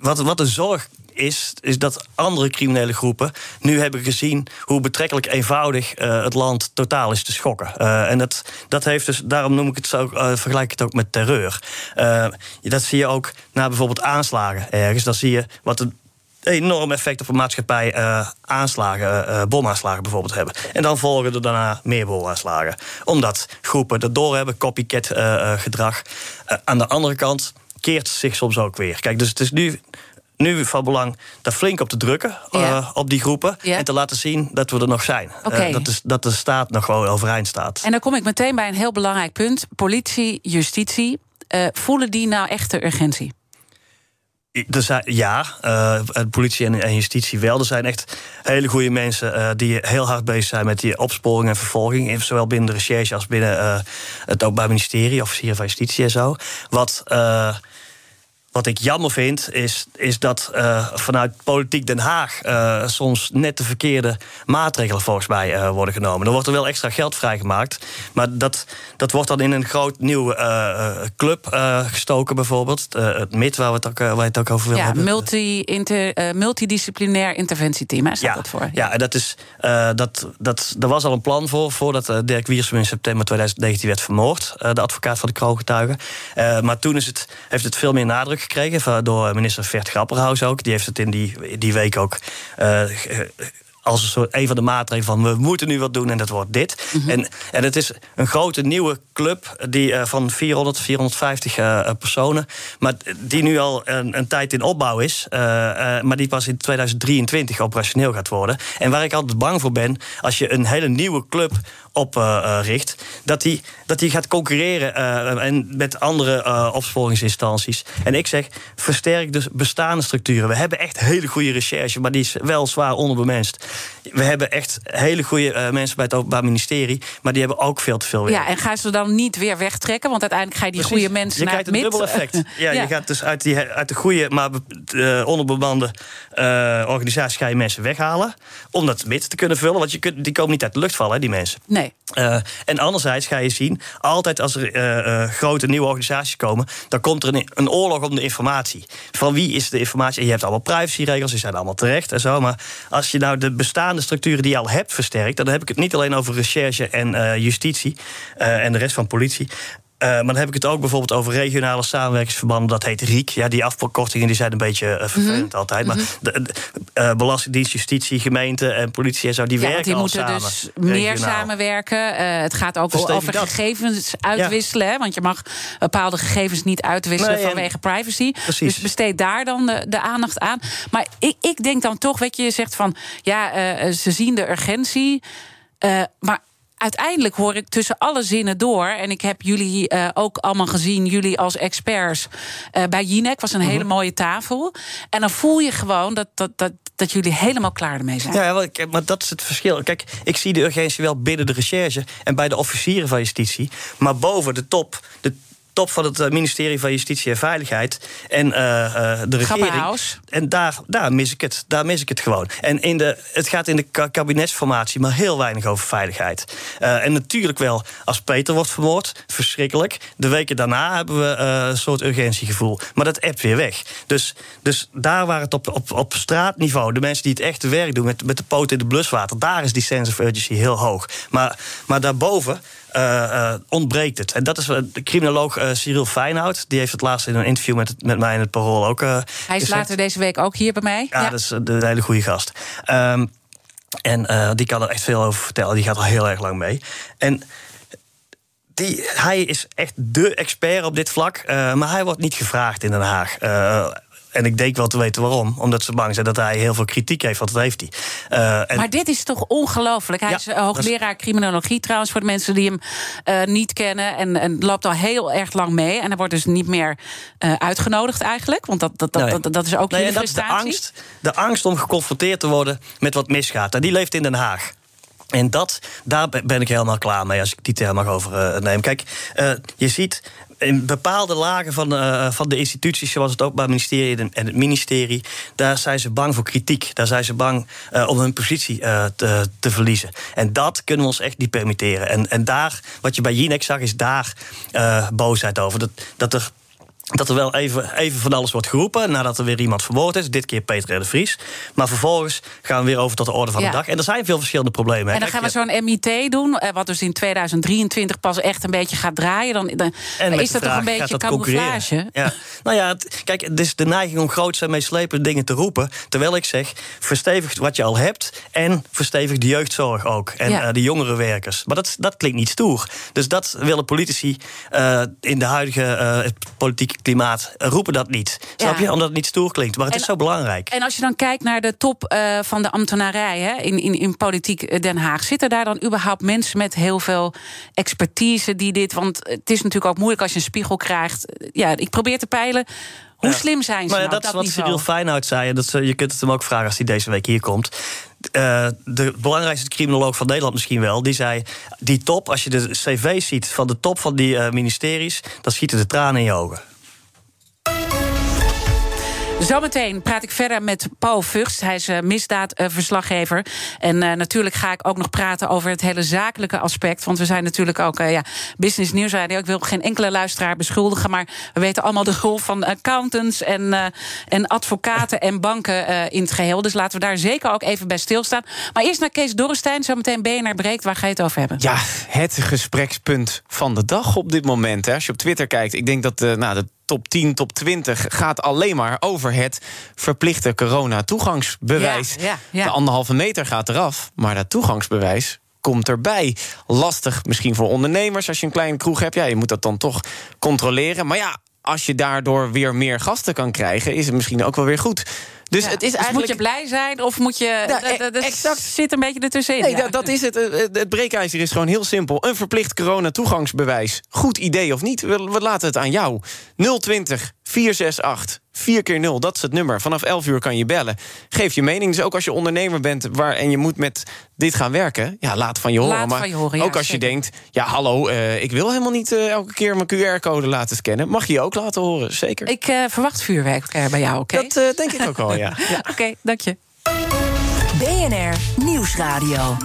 wat, wat een zorg is, is dat andere criminele groepen nu hebben gezien hoe betrekkelijk eenvoudig uh, het land totaal is te schokken. Uh, en dat, dat heeft dus, daarom noem ik het zo, uh, vergelijk ik het ook met terreur. dat zie je ook na bijvoorbeeld aanslagen ergens. Dan zie je wat een enorm effect op een maatschappij aanslagen, bomaanslagen bijvoorbeeld hebben. En dan volgen er daarna meer bomaanslagen. Omdat groepen dat doorhebben, copycat gedrag. aan de andere kant keert zich soms ook weer. Kijk, dus het is nu nu van belang daar flink op te drukken, uh, op die groepen. En te laten zien dat we er nog zijn. Uh, dat, is, dat de staat nog gewoon overeind staat. En dan kom ik meteen bij een heel belangrijk punt. Politie, justitie. Uh, voelen die nou echt de urgentie? Er zijn, ja, uh, politie en, en, justitie wel. Er zijn echt hele goede mensen uh, die heel hard bezig zijn met die opsporing en vervolging. Zowel binnen de recherche als binnen uh, het Openbaar Ministerie, officier van Justitie en zo. Wat wat ik jammer vind, is, is dat uh, vanuit politiek Den Haag uh, soms net de verkeerde maatregelen volgens mij uh, worden genomen. Er wordt er wel extra geld vrijgemaakt. Maar dat, dat wordt dan in een groot nieuw club gestoken, bijvoorbeeld. het MIT, waar, we het ook, waar je het ook over wil ja, hebben. Multi, inter, multidisciplinair interventieteam, hè, staat ja, dat voor. Ja, en dat is, dat, dat, er was al een plan voor, voordat Dirk Wiersum in september 2019 werd vermoord. de advocaat van de kroongetuigen. maar toen is het, heeft het veel meer nadruk gekregen door minister Vert Grapperhaus ook. Die heeft het in die, die week ook uh, als een, soort, een van de maatregelen van we moeten nu wat doen en dat wordt dit. Mhm. en, en het is een grote nieuwe club die, uh, van 400, 450 uh, personen. Maar die nu al een, een tijd in opbouw is. Uh, maar die pas in 2023 operationeel gaat worden. En waar ik altijd bang voor ben, als je een hele nieuwe club opricht, uh, dat die, dat die gaat concurreren uh, en met andere uh, opsporingsinstanties. En ik zeg, versterk dus bestaande structuren. We hebben echt hele goede recherche, maar die is wel zwaar onderbemenst. We hebben echt hele goede mensen bij het Openbaar Ministerie, maar die hebben ook veel te veel werk. Ja, en gaan ze dan niet weer wegtrekken? Want uiteindelijk ga je die Precies. goede mensen je naar krijgt het een mid. dubbel effect. Ja, Ja. Je gaat dus uit, die, uit de goede, maar onderbemande organisatie ga je mensen weghalen. Om dat mid te kunnen vullen. Want je kunt, die komen niet uit de lucht vallen, hè, die mensen. Nee. Uh, en anderzijds ga je zien, altijd als er uh, grote nieuwe organisaties komen, dan komt er een, een, oorlog om de informatie. Van wie is de informatie? En je hebt allemaal privacyregels, die zijn allemaal terecht en zo. Maar als je nou de bestaande structuren die je al hebt versterkt, dan heb ik het niet alleen over recherche en justitie en de rest van politie. Uh, maar dan heb ik het ook bijvoorbeeld over regionale samenwerkingsverbanden. Dat heet RIek. Ja, die afkortingen die zijn een beetje uh, vervelend Mhm. altijd. Maar de, de, uh, Belastingdienst, justitie, gemeente en politie en zo, die Ja, werken die al moeten samen. dus meer samenwerken. Eh, het gaat ook over gegevens uitwisselen. Hè? Want je mag bepaalde gegevens niet uitwisselen Nee, vanwege privacy. Precies. Dus besteed daar dan de, de aandacht aan. Maar ik, ik denk dan toch, weet je, je zegt van ja, eh, ze zien de urgentie. eh, maar uiteindelijk hoor ik tussen alle zinnen door. En ik heb jullie eh, ook allemaal gezien, jullie als experts. eh, bij Jinek was een Mhm. hele mooie tafel. En dan voel je gewoon dat, dat, dat, dat jullie helemaal klaar ermee zijn. Ja, maar dat is het verschil. Kijk, ik zie de urgentie wel binnen de recherche en bij de officieren van justitie. Maar boven de top, de top van het eh, ministerie van Justitie en Veiligheid en eh, eh, de regering. En daar, daar mis ik het. Daar mis ik het gewoon. En in de, het gaat in de ka- kabinetsformatie maar heel weinig over veiligheid. En natuurlijk wel, als Peter wordt vermoord, verschrikkelijk. De weken daarna hebben we een soort urgentiegevoel. Maar dat appt weer weg. Dus, dus daar waar het op, op, op straatniveau, de mensen die het echte werk doen met, met de poot in de bluswater, daar is die sense of urgency heel hoog. Maar, maar daarboven. Eh, ontbreekt het. En dat is de criminoloog eh, Cyril Feinhout. Die heeft het laatst in een interview met, met mij in het Parool ook. Hij is gezegd. later deze week ook hier bij mij. Ja, dat is een hele goede gast. Ehm, en die kan er echt veel over vertellen. Die gaat al heel erg lang mee. En die, hij is echt de expert op dit vlak. maar hij wordt niet gevraagd in Den Haag. En ik denk wel te weten waarom. Omdat ze bang zijn dat hij heel veel kritiek heeft. Want dat heeft hij. Eh, en Maar dit is toch ongelooflijk? Hij Ja, is eh, hoogleraar criminologie trouwens, voor de mensen die hem eh, niet kennen. En, en loopt al heel erg lang mee. En hij wordt dus niet meer eh, uitgenodigd eigenlijk. Want dat, dat, dat, Nee. dat, dat is ook Nee, en dat is de angst, de angst om geconfronteerd te worden met wat misgaat. En die leeft in Den Haag. En dat, daar be- ben ik helemaal klaar mee, als ik die term mag overnemen. Kijk, eh, je ziet in bepaalde lagen van, eh, van de instituties, zoals het Openbaar Ministerie en- het ministerie, daar zijn ze bang voor kritiek. Daar zijn ze bang eh, om hun positie eh, te, te verliezen. En dat kunnen we ons echt niet permitteren. En, en daar, wat je bij Jinek zag, is daar eh, boosheid over. Dat, dat er dat er wel even, even van alles wordt geroepen nadat er weer iemand vermoord is. Dit keer Peter R. de Vries. Maar vervolgens gaan we weer over tot de orde van Ja. de dag. En er zijn veel verschillende problemen. En dan gaan we zo'n MIT doen, eh, wat dus in 2023 pas echt een beetje gaat draaien. Dan, dan en is dat toch een beetje camouflage? Ja. Nou ja, het, kijk, het is de neiging om groots en meeslepende dingen te roepen. Terwijl ik zeg, verstevig wat je al hebt. En verstevig de jeugdzorg ook. En Ja. eh, de jongere werkers. Maar dat, dat klinkt niet stoer. Dus dat willen politici eh, in de huidige politieke klimaat roepen dat niet. Snap je? Omdat het niet stoer klinkt. Maar het En- is zo belangrijk. En als je dan kijkt naar de top eh, van de ambtenarij hè, in, in, in politiek eh, Den Haag, zitten daar dan überhaupt mensen met heel veel expertise die dit. Want het is natuurlijk ook moeilijk als je een spiegel krijgt. Eh, Ja, ik probeer te peilen. Hoe Ja. slim zijn ze Maar ja, nou dat op is wat? Cyril Feinhout zei. En dat, je kunt het hem ook vragen als hij deze week hier komt. De belangrijkste criminoloog van Nederland misschien wel. Die zei, die top, als je de cv ziet van de top van die ministeries... dan schieten de tranen in je ogen. Zometeen praat ik verder met Paul Vugst. Hij is eh, misdaadverslaggever. en eh, natuurlijk ga ik ook nog praten over het hele zakelijke aspect. Want we zijn natuurlijk ook eh, ja, business. Ik wil geen enkele luisteraar beschuldigen. Maar we weten allemaal de rol van accountants en, en advocaten en banken in het geheel. Dus laten we daar zeker ook even bij stilstaan. Maar eerst naar Kees Dorrestein. Zometeen BNR breekt. Waar ga je het over hebben? Ja, het gesprekspunt van de dag op dit moment. Hè. Als je op Twitter kijkt, ik denk dat nou, de top 10, top 20 gaat alleen maar over het verplichte corona-toegangsbewijs. Ja, ja, ja. De anderhalve meter gaat eraf, maar dat toegangsbewijs komt erbij. Lastig misschien voor ondernemers als je een kleine kroeg hebt. Ja, je moet dat dan toch controleren. Maar ja, als je daardoor weer meer gasten kan krijgen, is het misschien ook wel weer goed. Dus Ja. het is Dus eigenlijk. moet je blij zijn of moet je... Ja, dat- exact. zit een beetje ertussenin. Nee, ja. dat, is het. Het- Het breekijzer is gewoon heel simpel. Een verplicht corona-toegangsbewijs. Goed idee of niet? We, we laten het aan jou. 020 468 4 keer 0 dat is het nummer. Vanaf 11 uur kan je bellen. Geef je mening. Dus ook als je ondernemer bent waar, en je moet met dit gaan werken... ja, laat van je horen. Laat maar van je horen, ja, ook als je denkt... ja, hallo, eh, ik wil helemaal niet eh, elke keer mijn QR-code laten scannen... mag je je ook laten horen, zeker. Ik eh, verwacht vuurwerk bij jou, oké? Dat eh, denk ik ook wel, ja. ja. Oké, dank je. BNR Nieuwsradio.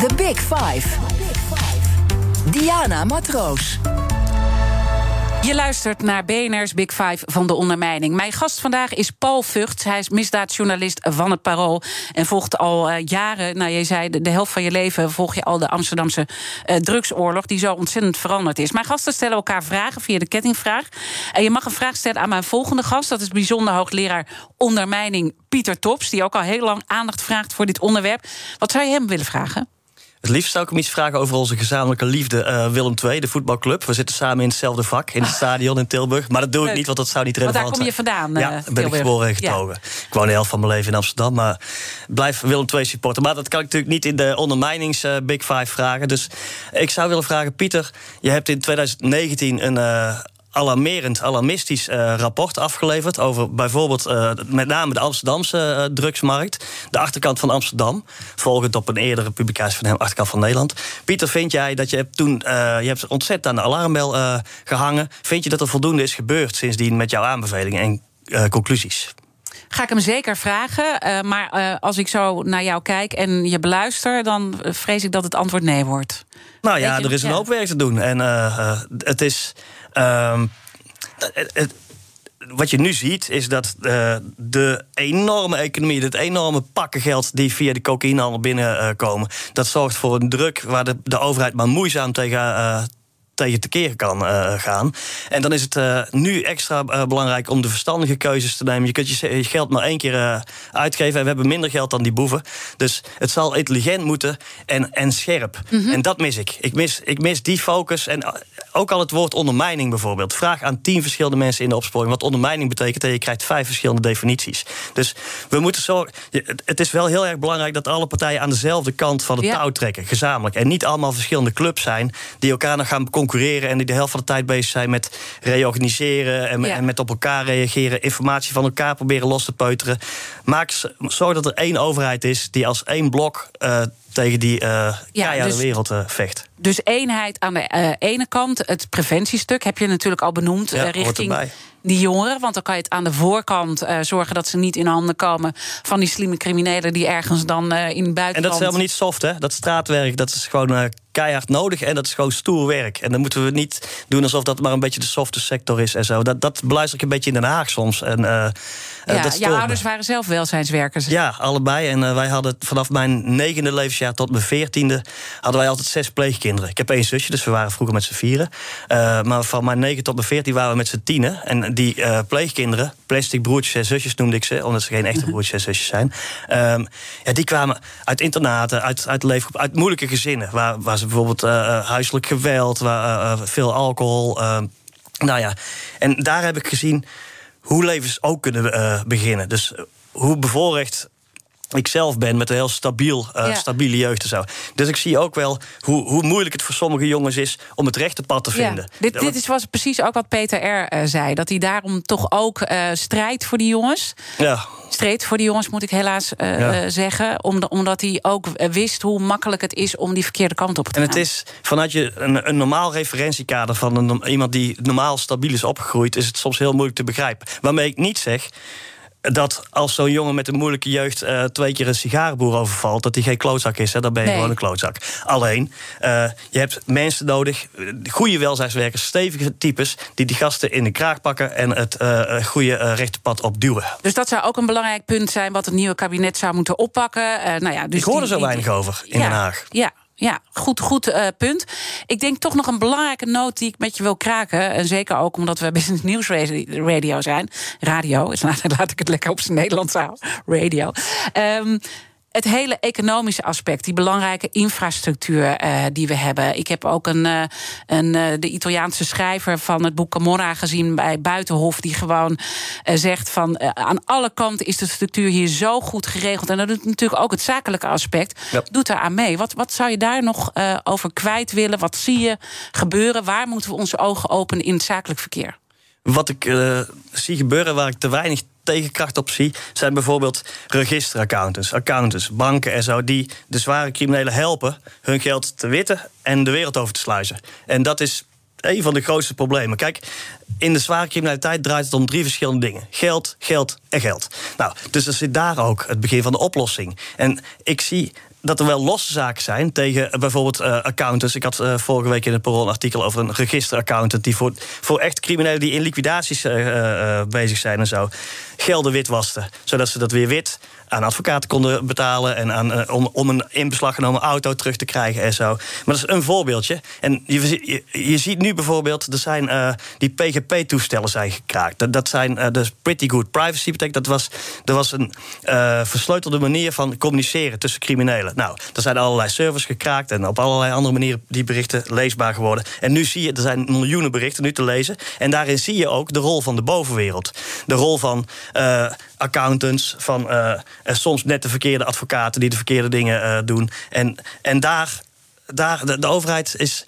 The Big Five. Diana Matroos. Je luistert naar BNR's Big Five van de ondermijning. Mijn gast vandaag is Paul Vught. Hij is misdaadjournalist van het Parool. En volgt al eh, jaren, nou je zei de, helft van je leven... volg je al de Amsterdamse eh, drugsoorlog... die zo ontzettend veranderd is. Mijn gasten stellen elkaar vragen via de kettingvraag. En je mag een vraag stellen aan mijn volgende gast. Dat is bijzonder hoogleraar ondermijning Pieter Tops... die ook al heel lang aandacht vraagt voor dit onderwerp. Wat zou je hem willen vragen? Het liefst zou ik hem iets vragen over onze gezamenlijke liefde eh, Willem II, de voetbalclub. We zitten samen in hetzelfde vak, in het stadion in Tilburg. Maar dat doe ik niet, want dat zou niet Want daar relevant kom je zijn. vandaan, Ja, eh, daar ben ik geboren en Ja. getogen. Ik woon de helft van mijn leven in Amsterdam, maar blijf Willem II supporter. Maar dat kan ik natuurlijk niet in de ondermijnings eh, Big Five vragen. Dus ik zou willen vragen, Pieter, je hebt in 2019 een... alarmerend, alarmistisch eh, rapport afgeleverd... over bijvoorbeeld eh, met name de Amsterdamse eh, drugsmarkt. De achterkant van Amsterdam. Volgend op een eerdere publicatie van hem, achterkant van Nederland. Pieter, vind jij dat je hebt toen... je hebt ontzettend aan de alarmbel eh, gehangen. Vind je dat er voldoende is gebeurd sindsdien met jouw aanbevelingen en conclusies? Ga ik hem zeker vragen. maar als ik zo naar jou kijk en je beluister... dan vrees ik dat het antwoord nee wordt. Nou ja, er is een hoop werk te doen. En het is. Ehm, wat je nu ziet, is dat eh, de enorme economie, het enorme pakken geld die via de cocaïnehandel binnenkomen, dat zorgt voor een druk waar de, de overheid maar moeizaam tegen. eh, tegen tekeer kan eh, gaan. En dan is het eh, nu extra eh, belangrijk om de verstandige keuzes te nemen. Je kunt je, geld maar één keer uitgeven en we hebben minder geld dan die boeven. Dus het zal intelligent moeten en, en scherp. En dat mis ik. Ik mis, ik mis die focus. En ook al het woord ondermijning bijvoorbeeld. Vraag aan tien verschillende mensen in de opsporing wat ondermijning betekent. En je krijgt vijf verschillende definities. Dus we moeten zorgen. het- Het is wel heel erg belangrijk dat alle partijen aan dezelfde kant van het Ja. touw trekken. Gezamenlijk. En niet allemaal verschillende clubs zijn die elkaar nog gaan concurreren. En die de helft van de tijd bezig zijn met reorganiseren. En, Ja. en met op elkaar reageren. Informatie van elkaar proberen los te peuteren. Maak, zorg dat er één overheid is die als één blok eh, tegen die eh keiharde dus- wereld eh, vecht. Dus eenheid aan de eh, ene kant. Het preventiestuk heb je natuurlijk al benoemd. Ja, richting die jongeren. Want dan kan je het aan de voorkant zorgen dat ze niet in handen komen... van die slimme criminelen die ergens dan in het En buitenland... dat is helemaal niet soft, hè? Dat straatwerk, dat is gewoon keihard nodig. En dat is gewoon stoer werk. En dan moeten we niet doen alsof dat maar een beetje de softe sector is en zo. Dat, dat beluister ik een beetje in Den Haag soms. En, Ja, dat jouw me. ouders waren zelf welzijnswerkers. Ja, allebei. En wij hadden vanaf mijn negende levensjaar tot mijn veertiende... hadden wij altijd zes pleegkinderen. Ik heb één zusje, dus we waren vroeger met z'n vieren. Eh, maar van mijn negen tot mijn veertien waren we met z'n tienen. En die eh, pleegkinderen, plastic broertjes en zusjes noemde ik ze... omdat ze geen echte broertjes en zusjes zijn... ehm, ja, die kwamen uit internaten, uit, uit leefgroep, uit moeilijke gezinnen... waar, waar ze bijvoorbeeld eh, huiselijk geweld, waar, veel alcohol... ehm, nou ja, en daar heb ik gezien hoe levens ook kunnen beginnen. Dus hoe bevoorrecht ik zelf ben met een heel stabiel, eh, Ja. stabiele jeugd en zo. Dus ik zie ook wel hoe, hoe moeilijk het voor sommige jongens is om het rechte pad te Ja, vinden. dit, dit is, was precies ook wat Peter R. eh, zei. Dat hij daarom toch ook eh, strijdt voor die jongens. Ja, Streed voor die jongens, moet ik helaas Ja. zeggen. Om- omdat hij ook wist hoe makkelijk het is om die verkeerde kant op te En gaan. het is vanuit je een, een normaal referentiekader van een, iemand die normaal stabiel is opgegroeid, is het soms heel moeilijk te begrijpen. Waarmee ik niet zeg dat als zo'n jongen met een moeilijke jeugd eh, twee keer een sigarenboer overvalt, dat hij geen klootzak is. Hè, dan ben je Nee. gewoon een klootzak. Alleen, eh, je hebt mensen nodig, goede welzijnswerkers, stevige types, die die gasten in de kraag pakken en het eh, goede rechte pad opduwen. Dus dat zou ook een belangrijk punt zijn... wat het nieuwe kabinet zou moeten oppakken. Nou ja, dus ik hoor er zo die- weinig over in ja, Den Haag. Ja, ja, goed, goed uh, punt. Ik denk toch nog een belangrijke noot die ik met je wil kraken. En zeker ook omdat we Business News Radio zijn. Radio, laat ik het lekker op zijn Nederlands houden. Radio. Um, het hele economische aspect, die belangrijke infrastructuur uh, die we hebben. Ik heb ook een, uh, een, uh, de Italiaanse schrijver van het boek Camorra gezien bij Buitenhof, die gewoon zegt van aan alle kanten is de structuur hier zo goed geregeld. En dat doet natuurlijk ook het zakelijke aspect. Ja. Doet daar aan mee. Wat, wat zou je daar nog over kwijt willen? Wat zie je gebeuren? Waar moeten we onze ogen openen in het zakelijk verkeer? Wat ik zie gebeuren waar ik te weinig tegenkracht op zie, zijn bijvoorbeeld registeraccountants, accountants, banken en zo, die de zware criminelen helpen hun geld te witten en de wereld over te sluizen. En dat is een van de grootste problemen. Kijk, in de zware criminaliteit draait het om drie verschillende dingen: geld, geld en geld. Nou, dus dat zit daar ook het begin van de oplossing. En ik zie dat er wel losse zaken zijn tegen uh, bijvoorbeeld uh, accountants. Ik had uh, vorige week in het Parool een artikel over een registeraccountant... die voor, voor echt criminelen die in liquidaties bezig zijn en zo... gelden witwasten, zodat ze dat weer wit aan advocaten konden betalen... en aan, uh, om, een in beslag genomen auto terug te krijgen en zo. Maar dat is een voorbeeldje. En je, je, ziet nu bijvoorbeeld, er zijn uh, die PGP-toestellen zijn gekraakt. Dat, dat zijn uh, dus pretty good privacy. Betekent dat was, er was een versleutelde manier van communiceren tussen criminelen. Nou, er zijn allerlei servers gekraakt... en op allerlei andere manieren die berichten leesbaar geworden. En nu zie je, er zijn miljoenen berichten nu te lezen... en daarin zie je ook de rol van de bovenwereld. De rol van accountants, van uh, soms net de verkeerde advocaten die de verkeerde dingen uh, doen. En, en daar, daar de overheid is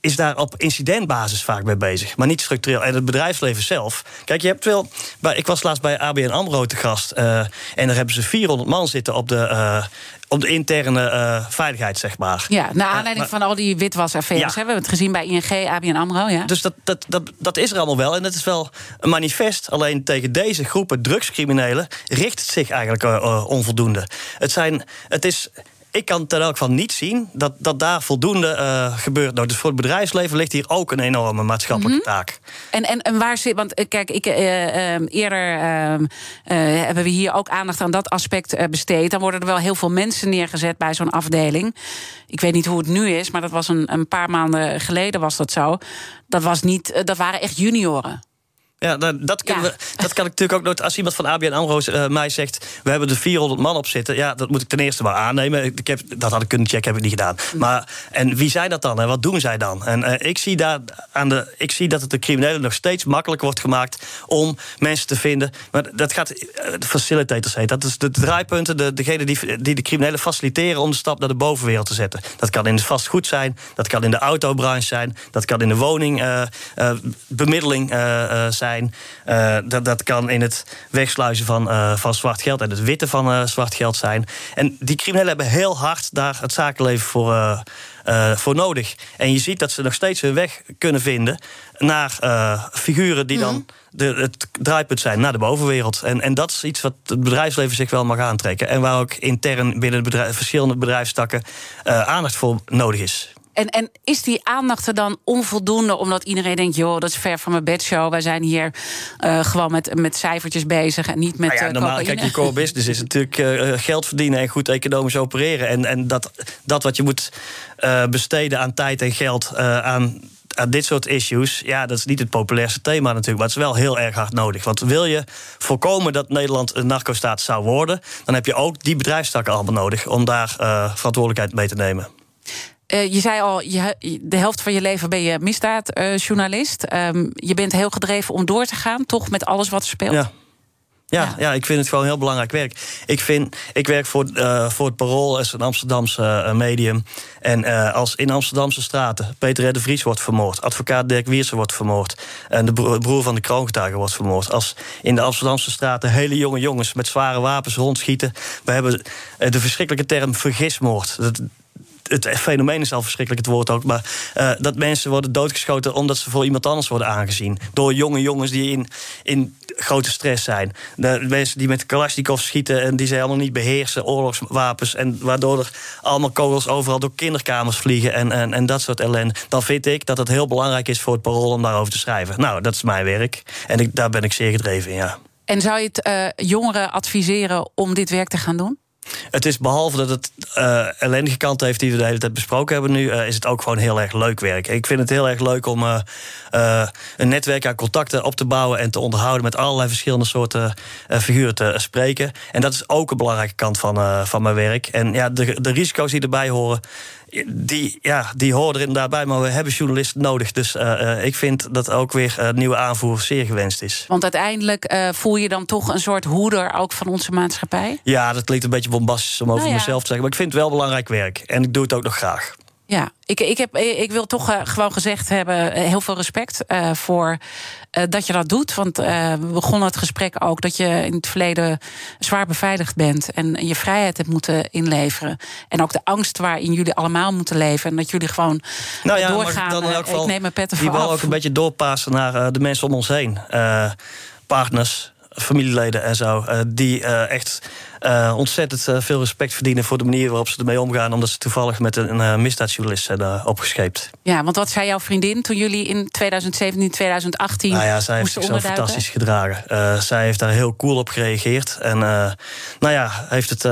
is daar op incidentbasis vaak mee bezig, maar niet structureel. En het bedrijfsleven zelf. Kijk, je hebt wel. Ik was laatst bij ABN Amro te gast. Uh, en daar hebben ze 400 man zitten op de. Uh, op de interne uh, veiligheid, zeg maar. Ja, naar aanleiding van al die witwasaffaires. Ja. We hebben het gezien bij ING, ABN AMRO. Ja. Dus dat, dat, dat, dat is er allemaal wel. En dat is wel een manifest. Alleen tegen deze groepen drugscriminelen... richt het zich eigenlijk onvoldoende. Het, zijn, het is ik kan ten elk geval niet zien dat, dat daar voldoende uh, gebeurt. Nou, dus voor het bedrijfsleven ligt hier ook een enorme maatschappelijke mm -hmm. taak. En, en, en waar zit. Want kijk, ik, uh, um, eerder uh, hebben we hier ook aandacht aan dat aspect besteed. Dan worden er wel heel veel mensen neergezet bij zo'n afdeling. Ik weet niet hoe het nu is, maar dat was een, een paar maanden geleden was dat zo. Dat, was niet, dat waren echt junioren. Ja, dat, dat, ja. We, dat kan ik natuurlijk ook nooit. Als iemand van ABN Amro uh, mij zegt: We hebben er 400 man op zitten. Ja, dat moet ik ten eerste maar aannemen. Ik heb, dat had ik kunnen checken, heb ik niet gedaan. Mm. Maar, en wie zijn dat dan en wat doen zij dan? En uh, ik, zie daar aan de, ik zie dat het de criminelen nog steeds makkelijker wordt gemaakt om mensen te vinden. Maar dat gaat. Uh, de facilitators heet. Dat is de draaipunten, de, degene die, die de criminelen faciliteren om de stap naar de bovenwereld te zetten. Dat kan in het vastgoed zijn, dat kan in de autobranche zijn, dat kan in de woningbemiddeling zijn. Uh, dat, dat kan in het wegsluizen van, uh, van zwart geld en het witten van uh, zwart geld zijn. En die criminelen hebben heel hard daar het zakenleven voor, voor nodig. En je ziet dat ze nog steeds hun weg kunnen vinden naar figuren die dan de, het draaipunt zijn naar de bovenwereld. En, en dat is iets wat het bedrijfsleven zich wel mag aantrekken. En waar ook intern binnen bedrijf, verschillende bedrijfstakken aandacht voor nodig is. En, en is die aandacht er dan onvoldoende omdat iedereen denkt: joh, dat is ver van mijn bedshow. Wij zijn hier uh, gewoon met, met cijfertjes bezig en niet met. Nou ja, uh, normaal, kijk, je core business is natuurlijk uh, geld verdienen en goed economisch opereren. En, en dat, dat wat je moet besteden aan tijd en geld aan aan dit soort issues, ja, dat is niet het populairste thema natuurlijk, maar het is wel heel erg hard nodig. Want wil je voorkomen dat Nederland een narco-staat zou worden, dan heb je ook die bedrijfstakken allemaal nodig om daar uh, verantwoordelijkheid mee te nemen. Uh, je zei al, je, de helft van je leven ben je misdaadjournalist. Uh, um, je bent heel gedreven om door te gaan, toch met alles wat er speelt. Ja. Ja, ja, ja. ik vind het gewoon heel belangrijk werk. Ik, vind, ik werk voor, uh, voor het Parool als een Amsterdamse uh, medium. En uh, als in Amsterdamse straten Peter de Vries wordt vermoord... advocaat Dirk Wiersen wordt vermoord... en de broer van de kroongetuige wordt vermoord... als in de Amsterdamse straten hele jonge jongens met zware wapens rondschieten... we hebben de verschrikkelijke term vergismoord... Dat, het fenomeen is al verschrikkelijk, het woord ook. Maar uh, dat mensen worden doodgeschoten omdat ze voor iemand anders worden aangezien. Door jonge jongens die in, in grote stress zijn. De mensen die met Kalashnikov schieten en die ze helemaal niet beheersen, oorlogswapens. En waardoor er allemaal kogels overal door kinderkamers vliegen en, en, en dat soort ellende. Dan vind ik dat het heel belangrijk is voor het parool om daarover te schrijven. Nou, dat is mijn werk. En ik, daar ben ik zeer gedreven in, ja. En zou je het uh, jongeren adviseren om dit werk te gaan doen? Het is behalve dat het uh, ellendige kant heeft die we de hele tijd besproken hebben nu, uh, is het ook gewoon heel erg leuk werk. Ik vind het heel erg leuk om uh, een netwerk aan contacten op te bouwen en te onderhouden met allerlei verschillende soorten figuren te spreken. En dat is ook een belangrijke kant van, van mijn werk. En ja, de, de risico's die erbij horen, die, ja, die horen er inderdaad bij, maar we hebben journalisten nodig. Dus uh, ik vind dat ook weer uh, nieuwe aanvoer zeer gewenst is. Want uiteindelijk voel je dan toch een soort hoeder ook van onze maatschappij? Ja, dat klinkt een beetje bombastisch om over nou ja. mezelf te zeggen. Maar ik vind het wel belangrijk werk. En ik doe het ook nog graag. Ja, ik, ik, heb, ik wil toch uh, gewoon gezegd hebben: heel veel respect uh, voor uh, dat je dat doet. Want we begonnen het gesprek ook dat je in het verleden zwaar beveiligd bent en je vrijheid hebt moeten inleveren. En ook de angst waarin jullie allemaal moeten leven. En dat jullie gewoon nou ja, doorgaan. Dan in elk geval, ik neem mijn pet Die wil ook een beetje doorpassen naar de mensen om ons heen. partners, familieleden en zo. die echt uh, ontzettend veel respect verdienen voor de manier waarop ze ermee omgaan, omdat ze toevallig met een misdaadjournalist zijn opgescheept. Ja, want wat zei jouw vriendin toen jullie in 2017, 2018. Nou ja, zij heeft zich zo fantastisch gedragen. zij heeft daar heel cool op gereageerd. En nou ja, heeft het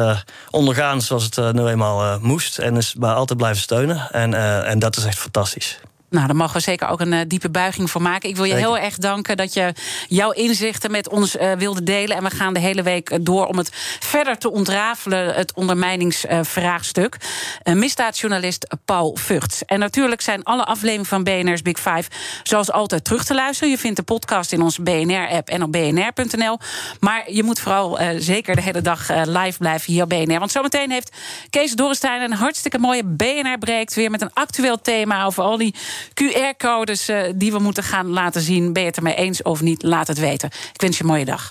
ondergaan zoals het nu eenmaal moest. En is maar altijd blijven steunen. En, en dat is echt fantastisch. Nou, daar mogen we zeker ook een uh, diepe buiging voor maken. Ik wil je heel erg danken dat je jouw inzichten met ons uh, wilde delen. En we gaan de hele week eh, door om het verder te ontrafelen, het ondermijningsvraagstuk. Uh, misdaadjournalist Paul Vugts. En natuurlijk zijn alle afleveringen van BNR's Big Five zoals altijd terug te luisteren. Je vindt de podcast in onze BNR-app en op bnr.nl. Maar je moet vooral zeker de hele dag live blijven hier op BNR. Want zometeen heeft Kees Dorrestein een hartstikke mooie BNR breekt. Weer met een actueel thema over al die QR-codes uh, die we moeten gaan laten zien. Ben je het ermee eens of niet? Laat het weten. Ik wens je een mooie dag.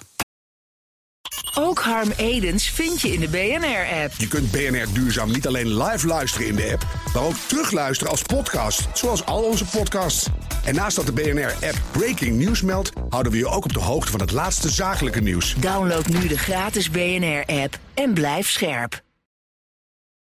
Ook Harm Edens vind je in de BNR-app. Je kunt BNR Duurzaam niet alleen live luisteren in de app, maar ook terugluisteren als podcast, zoals al onze podcasts. En naast dat de BNR-app Breaking News meldt, houden we je ook op de hoogte van het laatste zakelijke nieuws. Download nu de gratis BNR-app en blijf scherp.